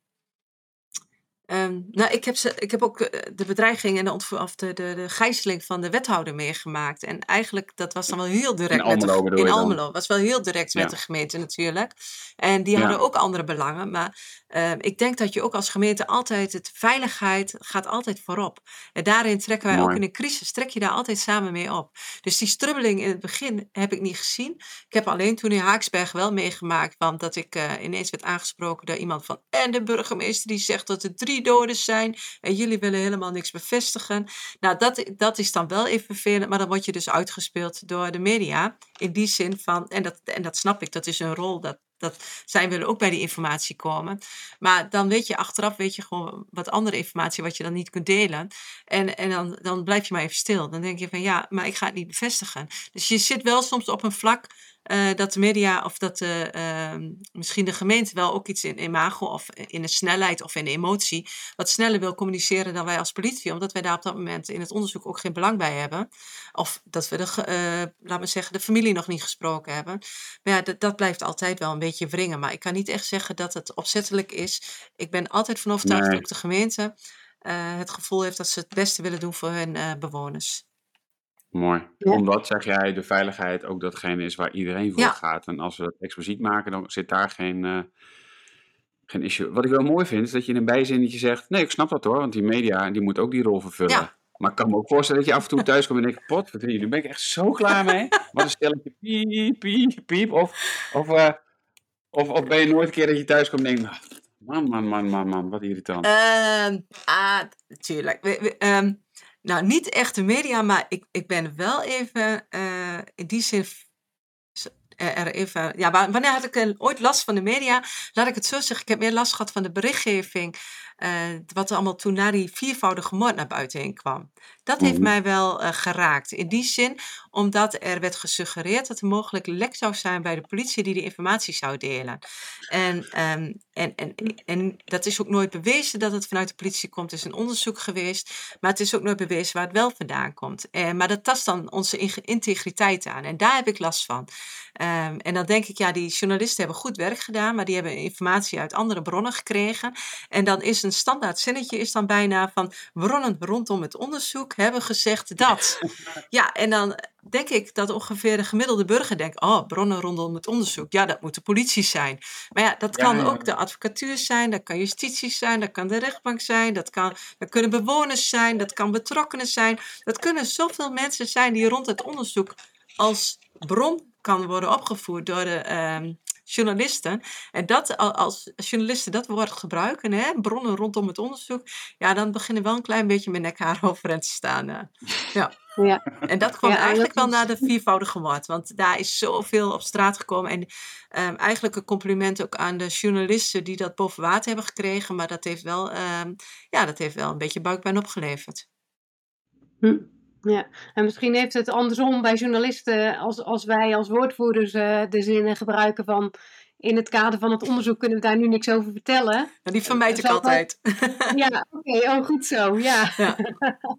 Um, nou, ik heb, ze, ik heb ook eh, de bedreiging en de, of de, de, de gijzeling van de wethouder meegemaakt. En eigenlijk, dat was dan wel heel direct. In Almelo met de, In Almelo. was wel heel direct met de gemeente natuurlijk. En die ja. hadden ook andere belangen. Maar uh, ik denk dat je ook als gemeente altijd, het veiligheid gaat altijd voorop. En daarin trekken wij Mooi. ook in een crisis, trek je daar altijd samen mee op. Dus die strubbeling in het begin heb ik niet gezien. Ik heb alleen toen in Haaksberg wel meegemaakt, want dat ik uh, ineens werd aangesproken door iemand van, en de burgemeester die zegt dat er drie doden zijn en jullie willen helemaal niks bevestigen. Nou, dat, dat is dan wel even vervelend, maar dan word je dus uitgespeeld door de media. In die zin van, en dat, en dat snap ik, dat is een rol, dat, dat zij willen ook bij die informatie komen. Maar dan weet je achteraf, weet je gewoon wat andere informatie wat je dan niet kunt delen. En, en dan, dan blijf je maar even stil. Dan denk je van ja, maar ik ga het niet bevestigen. Dus je zit wel soms op een vlak uh, dat de media of dat de, uh, misschien de gemeente wel ook iets in imago of in de snelheid of in de emotie wat sneller wil communiceren dan wij als politie, omdat wij daar op dat moment in het onderzoek ook geen belang bij hebben. Of dat we de, uh, laat me zeggen, de familie nog niet gesproken hebben. Maar ja, dat, dat blijft altijd wel een beetje wringen. Maar ik kan niet echt zeggen dat het opzettelijk is. Ik ben altijd van overtuigd nee. dat ook de gemeente het gevoel heeft dat ze het beste willen doen voor hun bewoners. Mooi. Ja. Omdat, zeg jij, de veiligheid ook datgene is waar iedereen voor ja. gaat. En als we dat expliciet maken, dan zit daar geen, uh, geen issue. Wat ik wel mooi vind, is dat je in een bijzinnetje zegt... Nee, ik snap dat hoor, want die media die moet ook die rol vervullen. Ja. Maar ik kan me ook voorstellen dat je af en toe thuis komt en denkt... Pot, wat nu ben ik echt zo klaar mee. [laughs] Wat een stelletje piep, piep, piep. Of, of, eh, of, of ben je nooit een keer dat je thuis komt en denkt... "Ah, Man, man, man, man, man, wat irritant. Ah, tuurlijk. We- we- ehm, nou, niet echt de media, maar ik, ik ben wel even eh, in die zin. eh, Er even, ja, wa- wanneer had ik eh, ooit last van de media? Laat ik het zo zeggen. Ik heb meer last gehad van de berichtgeving. wat er allemaal toen na die viervoudige moord naar buiten heen kwam. Dat heeft Mhm. mij wel eh, geraakt. In die zin, omdat er werd gesuggereerd dat er mogelijk lek zou zijn bij de politie die de informatie zou delen. En, ehm, en, en, en dat is ook nooit bewezen dat het vanuit de politie komt. Er is een onderzoek geweest, maar het is ook nooit bewezen waar het wel vandaan komt. Eh, maar dat tast dan onze in- integriteit aan. En daar heb ik last van. Ehm, en dan denk ik, ja, die journalisten hebben goed werk gedaan, maar die hebben informatie uit andere bronnen gekregen. En dan is een standaard zinnetje is dan bijna van bronnen rondom het onderzoek hebben gezegd dat. Ja, en dan denk ik dat ongeveer de gemiddelde burger denkt, oh, bronnen rondom het onderzoek, ja, dat moet de politie zijn. Maar ja, dat kan ja, ook de advocatuur zijn, dat kan justitie zijn, dat kan de rechtbank zijn, dat, kan, dat kunnen bewoners zijn, dat kan betrokkenen zijn. Dat kunnen zoveel mensen zijn die rond het onderzoek als bron kan worden opgevoerd door de ehm, journalisten. En dat al- als journalisten dat woord gebruiken, hè, bronnen rondom het onderzoek, ja, dan beginnen wel een klein beetje mijn nekhaar [laughs] overeind te staan. eh. ja. Ja. En dat kwam Ja, eigenlijk dat wel is- na de viervoudige moord, want daar is zoveel op straat gekomen. En ehm, eigenlijk een compliment ook aan de journalisten die dat boven water hebben gekregen, maar dat heeft wel, ehm, ja, dat heeft wel een beetje buikpijn opgeleverd. Hm, Ja, en misschien heeft het andersom bij journalisten, als, als wij als woordvoerders eh, de zinnen gebruiken van in het kader van het onderzoek kunnen we daar nu niks over vertellen. Die vermijd ik Zal altijd. [laughs] Ja, oké, oh goed zo, ja.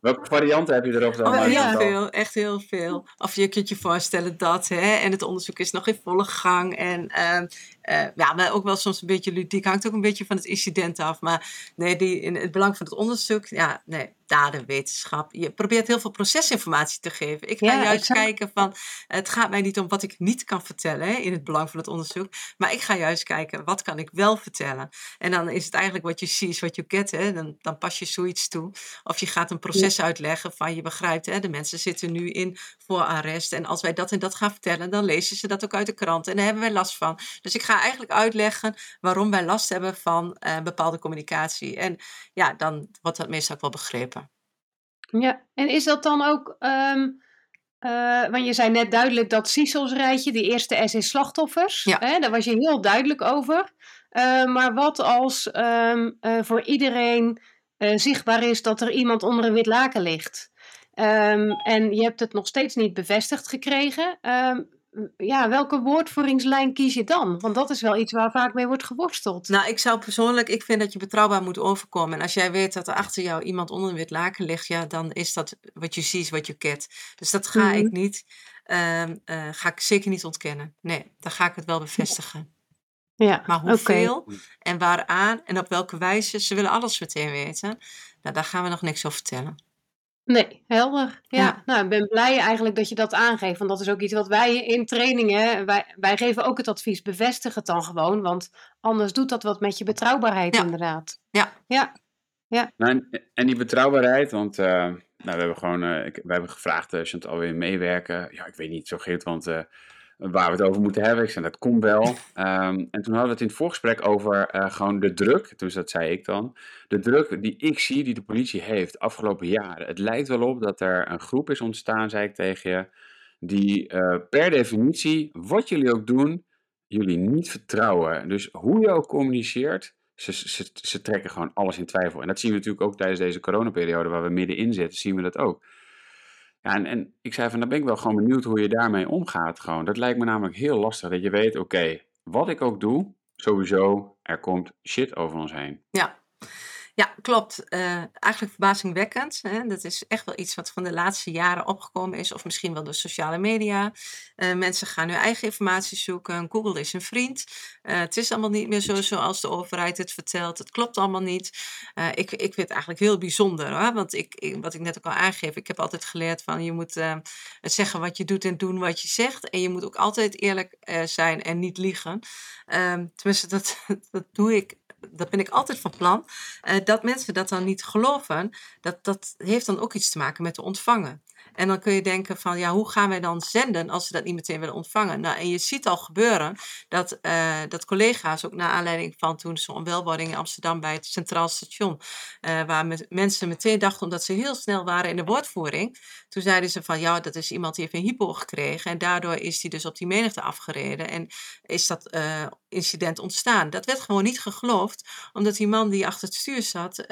Welke varianten heb je erop dan? Oh, ja. veel, echt heel veel. Of je kunt je voorstellen dat, hè, en het onderzoek is nog in volle gang. En ehm, eh, ja, maar ook wel soms een beetje ludiek, hangt ook een beetje van het incident af. Maar nee, die, in het belang van het onderzoek, ja, nee, daden, wetenschap. Je probeert heel veel procesinformatie te geven. Ik ga Ja, juist exact. kijken van, het gaat mij niet om wat ik niet kan vertellen hè, in het belang van het onderzoek. Maar ik ga juist kijken, wat kan ik wel vertellen? En dan is het eigenlijk wat je ziet is wat je get, hè. Dan, dan pas je zoiets toe. Of je gaat een proces uitleggen van je begrijpt, hè, de mensen zitten nu in voorarrest. En als wij dat en dat gaan vertellen, dan lezen ze dat ook uit de krant. En daar hebben wij last van. Dus ik ga eigenlijk uitleggen waarom wij last hebben van eh, bepaalde communicatie. En ja, dan wordt dat meestal ook wel begrepen. Ja, en is dat dan ook, eh, want je zei net duidelijk dat CISO's rijtje, die eerste S is slachtoffers, Ja. hè, daar was je heel duidelijk over. Eh, maar wat als ehm, eh, voor iedereen zichtbaar is dat er iemand onder een wit laken ligt? Ehm, en je hebt het nog steeds niet bevestigd gekregen. Ja, welke woordvoeringslijn kies je dan? Want dat is wel iets waar vaak mee wordt geworsteld. Nou, ik zou persoonlijk, ik vind dat je betrouwbaar moet overkomen. En als jij weet dat er achter jou iemand onder een wit laken ligt, ja, dan is dat wat je ziet, wat je get. Dus dat ga Mhm. ik niet, ehm, eh, ga ik zeker niet ontkennen. Nee, dan ga ik het wel bevestigen. ja, Maar hoeveel en waaraan en op welke wijze, ze willen alles meteen weten. Nou, daar gaan we nog niks over vertellen. Nee, helder. Ja, Ja. nou, ik ben blij eigenlijk dat je dat aangeeft. Want dat is ook iets wat wij in trainingen, wij, wij geven ook het advies, bevestig het dan gewoon. Want anders doet dat wat met je betrouwbaarheid Ja. inderdaad. Ja. Ja, Nou, en, en die betrouwbaarheid, want eh, nou, we hebben gewoon, eh, ik, we hebben gevraagd, uh, Chantal weer meewerken. Ja, ik weet niet zo Geert, want eh, waar we het over moeten hebben. Ik zei, dat komt wel. Ehm, en toen hadden we het in het voorgesprek over eh, gewoon de druk, dus dat zei ik dan. De druk die ik zie, die de politie heeft afgelopen jaren. Het lijkt wel op dat er een groep is ontstaan, zei ik tegen je, die eh, per definitie, wat jullie ook doen, jullie niet vertrouwen. Dus hoe je ook communiceert, ze, ze trekken gewoon alles in twijfel. En dat zien we natuurlijk ook tijdens deze coronaperiode waar we middenin zitten, zien we dat ook. Ja, en, en ik zei van, dan ben ik wel gewoon benieuwd hoe je daarmee omgaat. Gewoon. Dat lijkt me namelijk heel lastig, dat je weet, oké, wat ik ook doe, sowieso, er komt shit over ons heen. Ja, ja klopt. Eh, eigenlijk verbazingwekkend. Hè? Dat is echt wel iets wat van de laatste jaren opgekomen is. Of misschien wel door sociale media. Eh, mensen gaan hun eigen informatie zoeken. Google is een vriend. Eh, het is allemaal niet meer zo zoals de overheid het vertelt. Het klopt allemaal niet. Ik, ik vind het eigenlijk heel bijzonder. Hoor? Want ik, wat ik net ook al aangeef. Ik heb altijd geleerd van je moet zeggen wat je doet en doen wat je zegt. En je moet ook altijd eerlijk zijn en niet liegen. Ehm, tenminste, dat, [laughs] dat doe ik dat ben ik altijd van plan, uh, dat mensen dat dan niet geloven, dat, dat heeft dan ook iets te maken met de ontvangen. En dan kun je denken van, ja, hoe gaan wij dan zenden als ze dat niet meteen willen ontvangen? Nou, en je ziet al gebeuren dat, uh, dat collega's, ook naar aanleiding van toen zo'n onwelwording in Amsterdam bij het Centraal Station, uh, waar mensen meteen dachten, omdat ze heel snel waren in de woordvoering, toen zeiden ze van, ja, dat is iemand die heeft een hypo gekregen en daardoor is hij dus op die menigte afgereden en is dat uh, incident ontstaan. Dat werd gewoon niet geloofd, omdat die man die achter het stuur zat,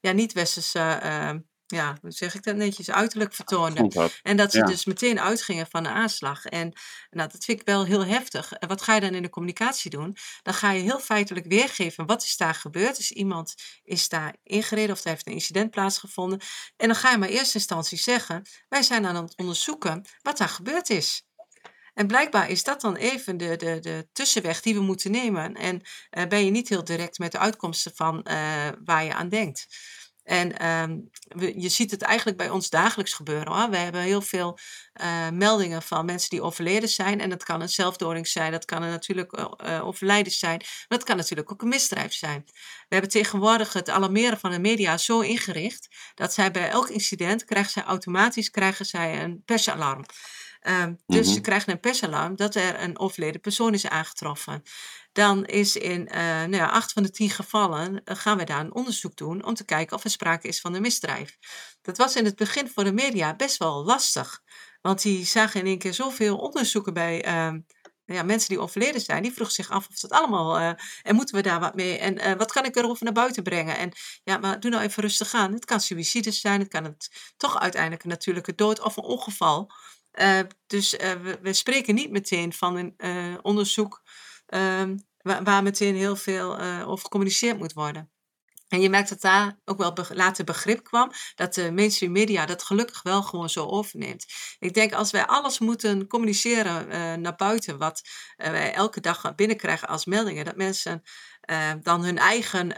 ja, niet westerse ja, hoe zeg ik dat netjes, uiterlijk vertoonde. En dat ze dus meteen uitgingen van de aanslag. En nou, dat vind ik wel heel heftig. En wat ga je dan in de communicatie doen? Dan ga je heel feitelijk weergeven wat is daar gebeurd. Dus iemand is daar ingereden of er heeft een incident plaatsgevonden. En dan ga je maar in eerste instantie zeggen, wij zijn aan het onderzoeken wat daar gebeurd is. En blijkbaar is dat dan even de, de, de tussenweg die we moeten nemen. En uh, ben je niet heel direct met de uitkomsten van uh, waar je aan denkt. En um, we, je ziet het eigenlijk bij ons dagelijks gebeuren. We hebben heel veel uh, meldingen van mensen die overleden zijn. En dat kan een zelfdoding zijn, dat kan een natuurlijk uh, overlijden zijn. Maar dat kan natuurlijk ook een misdrijf zijn. We hebben tegenwoordig het alarmeren van de media zo ingericht dat zij bij elk incident krijgen zij automatisch krijgen zij een persalarm. Um, dus mm-hmm. ze krijgen een persalarm dat er een overleden persoon is aangetroffen dan is in uh, nou ja, acht van de tien gevallen uh, gaan we daar een onderzoek doen om te kijken of er sprake is van een misdrijf. Dat was in het begin voor de media best wel lastig, want die zagen in één keer zoveel onderzoeken bij uh, ja, mensen die overleden zijn. Die vroegen zich af of dat allemaal, uh, en moeten we daar wat mee, en wat kan ik erover naar buiten brengen? En ja, maar doe nou even rustig aan. Het kan suïcide zijn, het kan het toch uiteindelijk een natuurlijke dood of een ongeval. Dus we, we, spreken niet meteen van een onderzoek ehm, waar, waar meteen heel veel over gecommuniceerd moet worden. En je merkt dat daar ook wel later begrip kwam, dat de mainstream media dat gelukkig wel gewoon zo overneemt. Ik denk als wij alles moeten communiceren naar buiten, wat wij elke dag binnenkrijgen als meldingen, dat mensen dan hun eigen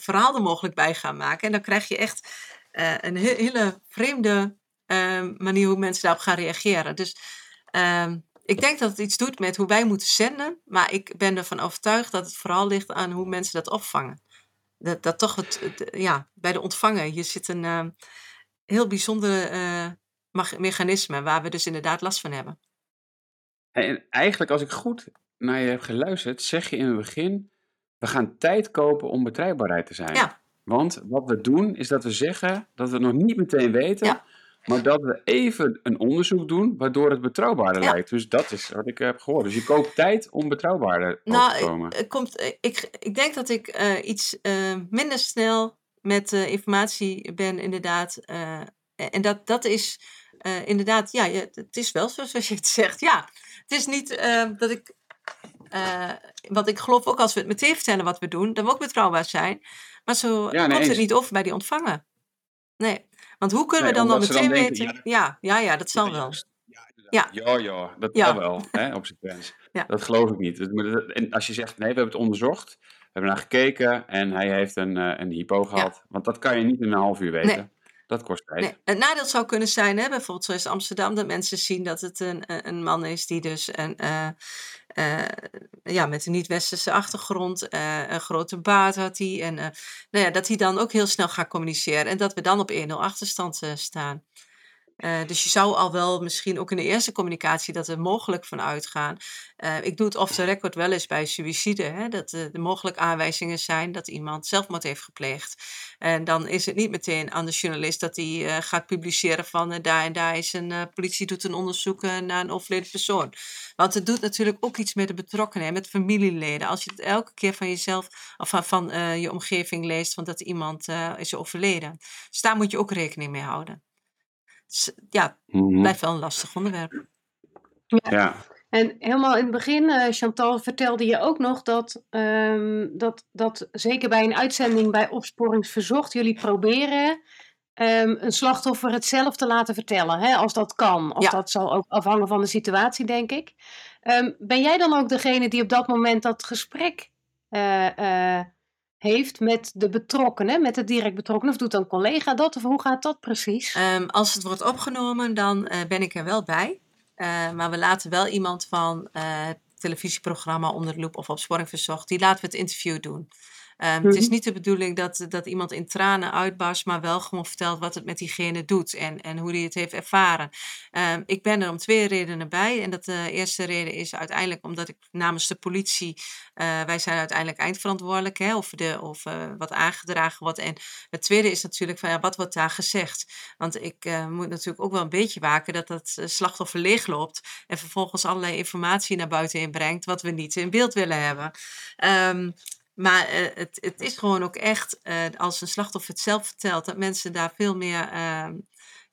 verhaal er mogelijk bij gaan maken. En dan krijg je echt een he hele vreemde manier hoe mensen daarop gaan reageren. Dus ehm, ik denk dat het iets doet met hoe wij moeten zenden, maar ik ben ervan overtuigd dat het vooral ligt aan hoe mensen dat opvangen. Dat, dat toch het, ja, bij de ontvanger, hier zit een uh, heel bijzonder uh, mechanisme waar we dus inderdaad last van hebben. En eigenlijk, als ik goed naar je heb geluisterd, zeg je in het begin: we gaan tijd kopen om betrouwbaarheid te zijn. Ja. Want wat we doen, is dat we zeggen dat we het nog niet meteen weten. Ja. Maar dat we even een onderzoek doen, waardoor het betrouwbaarder lijkt. Dus dat is wat ik heb gehoord. Dus je koopt tijd om betrouwbaarder nou, te komen. Ik, komt, eh, ik, ik denk dat ik uh, iets uh, minder snel met uh, informatie ben, inderdaad. en dat, dat is inderdaad, ja, het is wel zoals je het zegt. Ja, het is niet dat ik. want ik geloof ook als we het meteen vertellen wat we doen, dat we ook betrouwbaar zijn. Maar zo ja, nee, komt het niet over bij die ontvanger. Nee. Want hoe kunnen we dan, dan meteen weten? Ja, ja, ja, dat zal wel. Ja, ja, ja, dat ja. wel, hè, op zijn grens. Dat geloof ik niet. En als je zegt, nee, we hebben het onderzocht, we hebben naar gekeken en hij heeft een, uh, een hypo gehad. Want dat kan je niet in een half uur weten. Nee. Dat kost tijd. Nee. Het nadeel zou kunnen zijn, hè, bijvoorbeeld zoals Amsterdam, dat mensen zien dat het een, een man is die dus een, uh, uh, ja, met een niet-westerse achtergrond, uh, een grote baard had hij. En nou ja, dat hij dan ook heel snel gaat communiceren en dat we dan op 1-0 achterstand staan. Uh, dus je zou al wel misschien ook in de eerste communicatie dat er mogelijk van uitgaan. Uh, ik doe het off the record wel eens bij suïcide. Hè, dat uh, er mogelijk aanwijzingen zijn dat iemand zelfmoord heeft gepleegd. En dan is het niet meteen aan de journalist dat hij gaat publiceren van daar en daar is een politie doet een onderzoek naar een overleden persoon. Want het doet natuurlijk ook iets met de betrokkenen, met familieleden. Als je het elke keer van jezelf of van, van je omgeving leest, van dat iemand is overleden. Dus daar moet je ook rekening mee houden ja, mm blijft wel een lastig onderwerp. Ja. ja. En helemaal in het begin, uh, Chantal, vertelde je ook nog dat, um, dat, dat zeker bij een uitzending bij Opsporingsverzocht, jullie proberen um, een slachtoffer het zelf te laten vertellen, hè, als dat kan. Of ja. dat zal ook afhangen van de situatie, denk ik. Um, ben jij dan ook degene die op dat moment dat gesprek uh, uh, heeft met de betrokkenen, met de direct betrokkenen? Of doet een collega dat? Of hoe gaat dat precies? Um, als het wordt opgenomen, dan uh, ben ik er wel bij. Uh, maar we laten wel iemand van uh, televisieprogramma Onder de Loep of Opsporing Verzocht, die laten we het interview doen. Ehm, het is Mhm. niet de bedoeling dat, dat iemand in tranen uitbarst, maar wel gewoon vertelt wat het met diegene doet en, en hoe hij het heeft ervaren. Ehm, ik ben er om twee redenen bij. En dat de eerste reden is uiteindelijk omdat ik namens de politie, eh, wij zijn uiteindelijk eindverantwoordelijk, hè, of, de, of eh, wat aangedragen wordt. En het tweede is natuurlijk van ja, wat wordt daar gezegd? Want ik eh, moet natuurlijk ook wel een beetje waken dat dat eh, slachtoffer leegloopt en vervolgens allerlei informatie naar buiten inbrengt wat we niet in beeld willen hebben. Ehm, maar eh, het, het is gewoon ook echt, eh, als een slachtoffer het zelf vertelt, dat mensen daar veel meer ehm,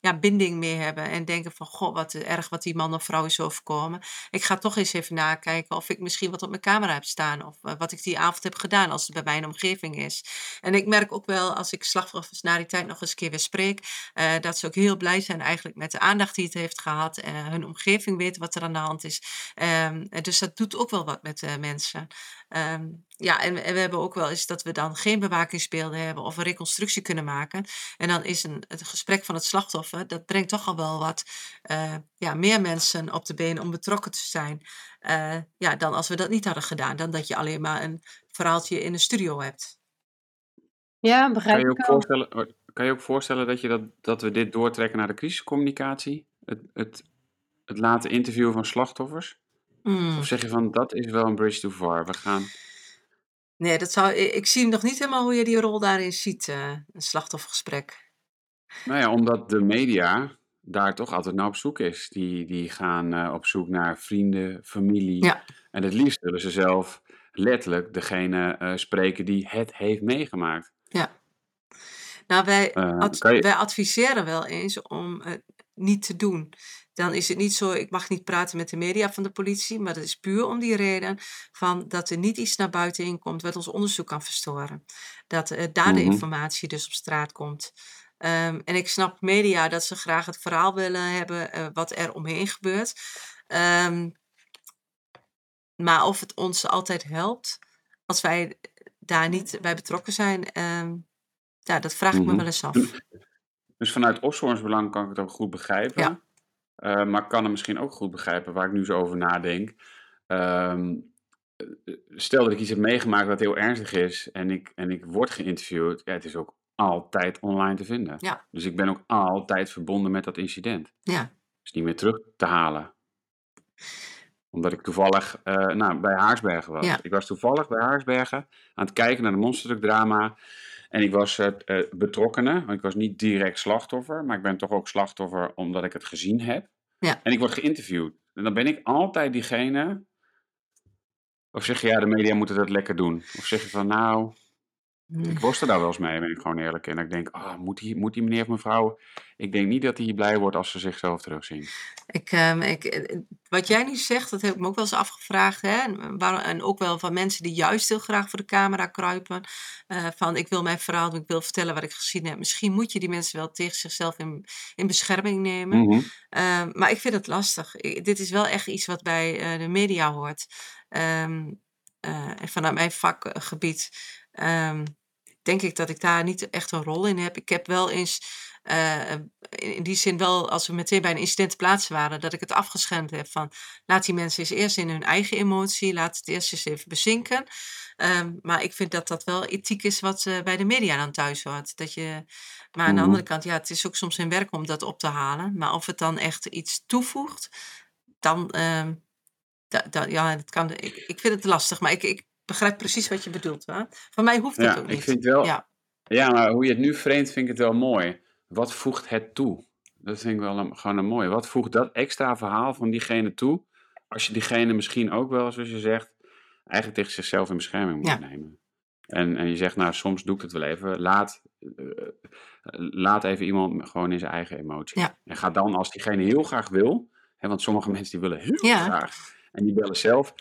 ja, binding mee hebben. En denken van, goh, wat erg wat die man of vrouw is overkomen. Ik ga toch eens even nakijken of ik misschien wat op mijn camera heb staan. Of eh, wat ik die avond heb gedaan als het bij mijn omgeving is. En ik merk ook wel, als ik slachtoffers na die tijd nog eens een keer weer spreek, dat ze ook heel blij zijn eigenlijk met de aandacht die het heeft gehad. en hun omgeving weet wat er aan de hand is. Ehm, dus dat doet ook wel wat met mensen. Ehm, ja, en, we- en we hebben ook wel eens dat we dan geen bewakingsbeelden hebben of een reconstructie kunnen maken. En dan is een, het gesprek van het slachtoffer, dat brengt toch al wel wat eh, ja, meer mensen op de been om betrokken te zijn. eh, ja, dan als we dat niet hadden gedaan. Dan dat je alleen maar een verhaaltje in een studio hebt. Ja, Kan begrijp je ik ook wel. voorstellen, oh, kan je ook voorstellen dat, je dat, dat we dit doortrekken naar de crisiscommunicatie? Het, het, het laten interviewen van slachtoffers? Mm. Of zeg je van, dat is wel een bridge too far. We gaan... Nee, dat zou, ik, ik zie nog niet helemaal hoe je die rol daarin ziet, eh, een slachtoffergesprek. Nou ja, omdat de media daar toch altijd naar op zoek is. Die, die gaan eh, op zoek naar vrienden, familie. Ja. En het liefst willen ze zelf letterlijk degene eh, spreken die het heeft meegemaakt. Nou, wij, ad- kan je- wij adviseren wel eens om het niet te doen. Dan is het niet zo, ik mag niet praten met de media van de politie, maar dat is puur om die reden van dat er niet iets naar buiten in komt wat ons onderzoek kan verstoren. Dat eh, daar de Mhm. informatie dus op straat komt. Ehm, en ik snap media dat ze graag het verhaal willen hebben eh, wat er omheen gebeurt. Ehm, maar of het ons altijd helpt als wij daar niet bij betrokken zijn, ehm, ja, dat vraag ik me Mhm. wel eens af. Dus vanuit opsporingsbelang kan ik het ook goed begrijpen. Ja. Eh, maar ik kan het misschien ook goed begrijpen waar ik nu zo over nadenk. Ehm, eh, stel dat ik iets heb meegemaakt wat heel ernstig is en ik, en ik word geïnterviewd. Ja, het is ook altijd online te vinden. Ja. Dus ik ben ook altijd verbonden met dat incident. Ja, is niet meer terug te halen. Omdat ik toevallig eh, nou, bij Haarsbergen was. Ja. Ik was toevallig bij Haarsbergen aan het kijken naar de monsterdrukdrama. En ik was eh eh, betrokkenen, want ik was niet direct slachtoffer. Maar ik ben toch ook slachtoffer omdat ik het gezien heb. Ja. En ik word geïnterviewd. En dan ben ik altijd diegene... Of zeg je, ja, de media moeten dat lekker doen. Of zeg je van, nou. Ik worstel daar wel eens mee, ben ik gewoon eerlijk. En ik denk, ah, moet, die, moet die meneer of mevrouw... Ik denk niet dat hij blij wordt als ze zichzelf terugzien. Ik, ehm, ik, eh, wat jij nu zegt, dat heb ik me ook wel eens afgevraagd. Hè? En, waar- en ook wel van mensen die juist heel graag voor de camera kruipen. eh, van ik wil mijn verhaal doen, ik wil vertellen wat ik gezien heb. Misschien moet je die mensen wel tegen zichzelf in, in bescherming nemen. Mhm. Ehm, maar ik vind het lastig. Dit is wel echt iets wat bij eh, de media hoort. Ehm, eh, en vanuit mijn vakgebied denk ik dat ik daar niet echt een rol in heb. Ik heb wel eens, eh, in die zin wel, als we meteen bij een incident te plaatsen waren, dat ik het afgeschermd heb van laat die mensen eens eerst in hun eigen emotie, laat het eerst eens even bezinken. Ehm, maar ik vind dat dat wel ethiek is wat eh, bij de media dan thuis hoort. Dat je, maar aan de Mhm. andere kant, ja, het is ook soms hun werk om dat op te halen. Maar of het dan echt iets toevoegt, dan, ehm, ja, dat kan, ik, ik vind het lastig. Maar ik, ik begrijp precies wat je bedoelt. Hè? Van mij hoeft dat Ja, ook ik niet. vind wel. Ja. Ja. maar hoe je het nu framet, vind ik het wel mooi. Wat voegt het toe? Dat vind ik wel een, gewoon een mooi. Wat voegt dat extra verhaal van diegene toe? Als je diegene misschien ook wel, zoals je zegt, eigenlijk tegen zichzelf in bescherming moet Ja. nemen. En, en je zegt, nou, soms doe ik het wel even. Laat, eh, laat even iemand gewoon in zijn eigen emotie. Ja. En ga dan, als diegene heel graag wil, hè, want sommige [laughs] mensen die willen heel Ja. graag. En die bellen zelf,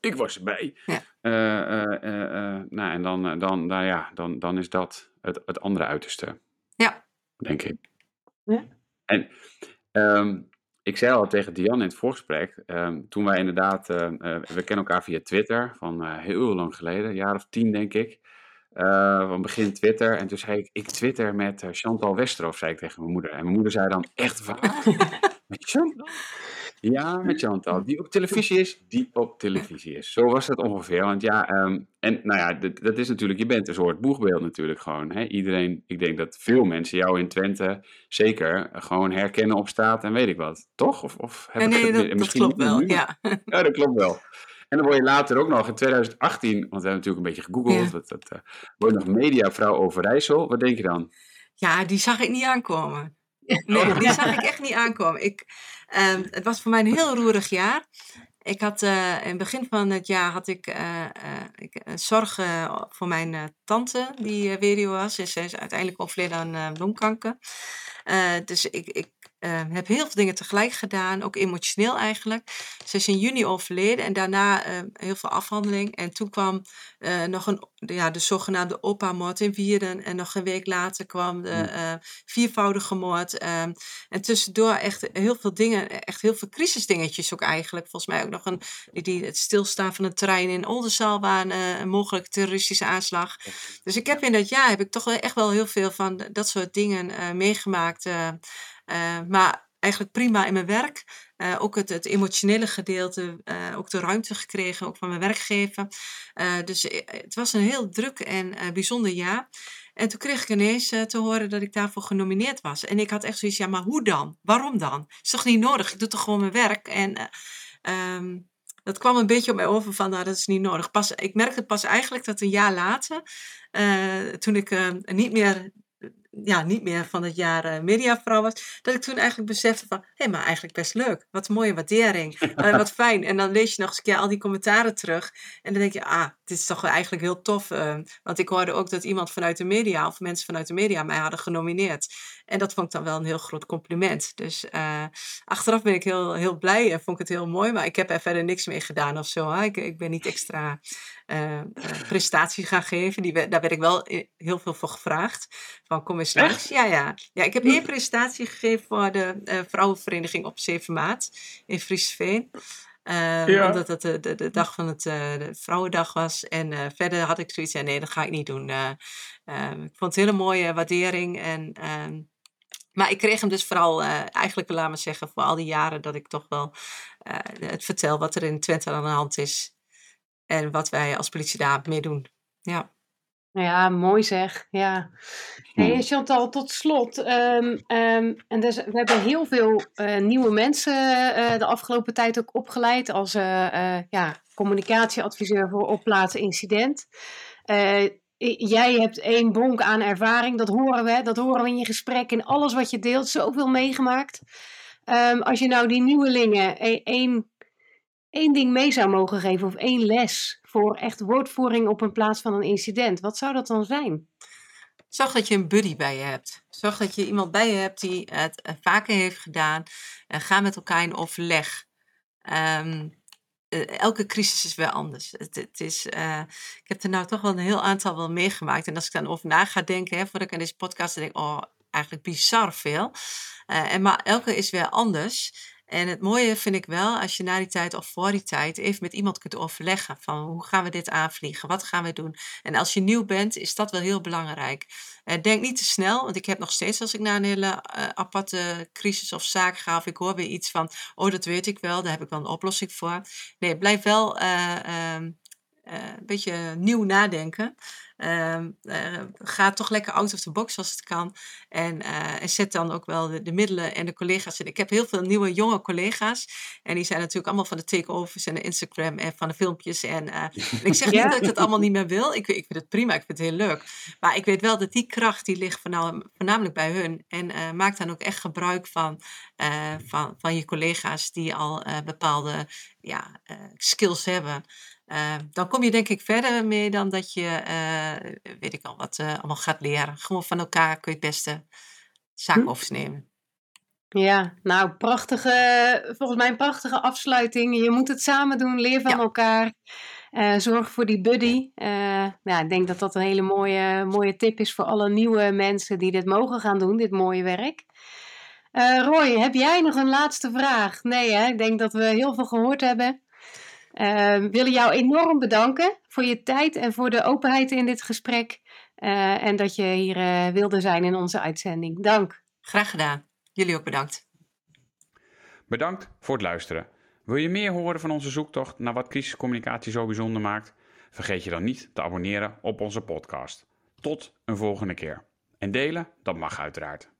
ik was erbij. Eh, eh, eh, nou, en dan, dan, nou ja, dan, dan is dat het, het andere uiterste. Ja. Denk ik. Ja. En ehm, ik zei al tegen Diane in het voorgesprek, ehm, toen wij inderdaad, we kennen elkaar via Twitter van eh, heel lang geleden, een jaar of tien denk ik. Van begin Twitter. En toen zei ik, ik twitter met Chantal Westerhof, zei ik tegen mijn moeder. En mijn moeder zei dan, echt waar? [laughs] met Chantal? Ja, met Chantal. Die op televisie is, die op televisie is. Zo was het ongeveer. Want ja, ehm, en nou ja, dat, dat is natuurlijk, je bent een soort boegbeeld natuurlijk gewoon. Hè? Iedereen, ik denk dat veel mensen jou in Twente zeker gewoon herkennen op straat en weet ik wat. Toch? Of, of heb nee, nee, dat, klopt wel, ja. [laughs] Ja, dat klopt wel. En dan word je later ook nog in 2018, want we hebben natuurlijk een beetje gegoogeld, dat, dat, uh, word je nog mediavrouw Overijssel. Wat denk je dan? Ja, die zag ik niet aankomen. [laughs] Nee, die zag ik echt niet aankomen. Ik, um, het was voor mij een heel roerig jaar. Ik had uh, in het begin van het jaar had ik, uh, ik zorg voor mijn tante die weduwe was. Zij is uiteindelijk overleden aan bloemkanker. dus ik, ik uh, heb heel veel dingen tegelijk gedaan, ook emotioneel eigenlijk. Ze is in juni overleden en daarna uh, heel veel afhandeling. En toen kwam uh, nog een, ja, de zogenaamde opa-moord in Wierden. En nog een week later kwam de hm. viervoudige moord. Ehm, en tussendoor echt heel veel dingen, echt heel veel crisisdingetjes ook eigenlijk. Volgens mij ook nog een, die, het stilstaan van een trein in Oldenzaal waar een mogelijke terroristische aanslag. Dus ik heb in dat jaar heb ik toch echt wel heel veel van dat soort dingen meegemaakt. Uh, maar eigenlijk prima in mijn werk. Uh, ook het, het, emotionele gedeelte, uh, ook de ruimte gekregen, ook van mijn werkgever. dus het was een heel druk en bijzonder jaar. En toen kreeg ik ineens te horen dat ik daarvoor genomineerd was. En ik had echt zoiets, ja, maar hoe dan? Waarom dan? Is toch niet nodig? Ik doe toch gewoon mijn werk? En um, dat kwam een beetje op mij over van, nou, dat is niet nodig. Pas, ik merkte pas eigenlijk dat een jaar later, toen ik niet meer ja, niet meer van het jaar uh, mediavrouw was, dat ik toen eigenlijk besefte van, hé, hey, maar eigenlijk best leuk. Wat een mooie waardering. Uh, [laughs] wat fijn. En dan lees je nog eens een keer al die commentaren terug. En dan denk je, ah, dit is toch eigenlijk heel tof. Uh, want ik hoorde ook dat iemand vanuit de media, of mensen vanuit de media, mij hadden genomineerd. En dat vond ik dan wel een heel groot compliment. Dus achteraf ben ik heel, heel blij en vond ik het heel mooi. Maar ik heb er verder niks mee gedaan of zo. Hè? Ik, ik ben niet extra uh, prestaties gaan geven. Die, daar werd ik wel heel veel voor gevraagd. Van kom eens langs. Ja, ja. ja, ik heb één presentatie gegeven voor de uh, Vrouwenvereniging op 7 maart in Friesveen. Uh, ja. Omdat het de, de, de, dag van het, de Vrouwendag was. En verder had ik zoiets, ja, nee, dat ga ik niet doen. Ehm, ik vond het een hele mooie waardering. En, ehm, maar ik kreeg hem dus vooral, eigenlijk, laat maar zeggen, voor al die jaren dat ik toch wel het vertel wat er in Twente aan de hand is. En wat wij als politie daar mee doen. Ja. Ja, mooi zeg. Ja. Hey, hmm. Chantal, tot slot. Um, um, en dus, we hebben heel veel uh, nieuwe mensen uh, de afgelopen tijd ook opgeleid als uh, ja, communicatieadviseur voor opplaatsen incident. jij hebt één bonk aan ervaring, dat horen we. Dat horen we in je gesprek, in alles wat je deelt. Zoveel meegemaakt. Um, als je nou die nieuwelingen e-, één één ding mee zou mogen geven of één les voor echt woordvoering op een plaats van een incident, wat zou dat dan zijn? Zorg dat je een buddy bij je hebt. Zorg dat je iemand bij je hebt die het eh, vaker heeft gedaan. Ga met elkaar in overleg. Um, elke crisis is weer anders. Het, het is, uh, ik heb er nou toch wel een heel aantal wel meegemaakt. En als ik dan over na ga denken, hè, voordat ik aan deze podcast denk, oh, eigenlijk bizar veel. En maar elke is weer anders. En het mooie vind ik wel, als je na die tijd of voor die tijd even met iemand kunt overleggen van hoe gaan we dit aanvliegen, wat gaan we doen. En als je nieuw bent, is dat wel heel belangrijk. Uh, denk niet te snel, want ik heb nog steeds als ik naar een hele uh, aparte crisis of zaak ga of ik hoor weer iets van, oh dat weet ik wel, daar heb ik wel een oplossing voor. Nee, blijf wel uh, een beetje nieuw nadenken. Uh, uh, ga toch lekker out of the box als het kan. En, uh, en zet dan ook wel de, de, middelen en de collega's in. Ik heb heel veel nieuwe jonge collega's. En die zijn natuurlijk allemaal van de takeovers en de Instagram en van de filmpjes. En, [laughs] en ik zeg niet dat ik dat allemaal niet meer wil. Ik, ik vind het prima, ik vind het heel leuk. Maar ik weet wel dat die kracht die ligt voornamelijk bij hun. En maak dan ook echt gebruik van, van, van je collega's die al bepaalde ja, skills hebben. Uh, dan kom je denk ik verder mee dan dat je, uh, weet ik al, wat uh, allemaal gaat leren. Gewoon van elkaar kun je het beste zaken hm. overnemen. Ja, nou, prachtige, volgens mij een prachtige afsluiting. Je moet het samen doen, leer van ja. elkaar. zorg voor die buddy. ja, ik denk dat dat een hele mooie, mooie tip is voor alle nieuwe mensen die dit mogen gaan doen, dit mooie werk. Roy, heb jij nog een laatste vraag? Nee, hè? ik denk dat we heel veel gehoord hebben. Uh, willen jou enorm bedanken voor je tijd en voor de openheid in dit gesprek. Uh, en dat je hier uh, wilde zijn in onze uitzending. Dank. Graag gedaan. Jullie ook bedankt. Bedankt voor het luisteren. Wil je meer horen van onze zoektocht naar wat crisiscommunicatie zo bijzonder maakt? Vergeet je dan niet te abonneren op onze podcast. Tot een volgende keer. En delen, dat mag uiteraard.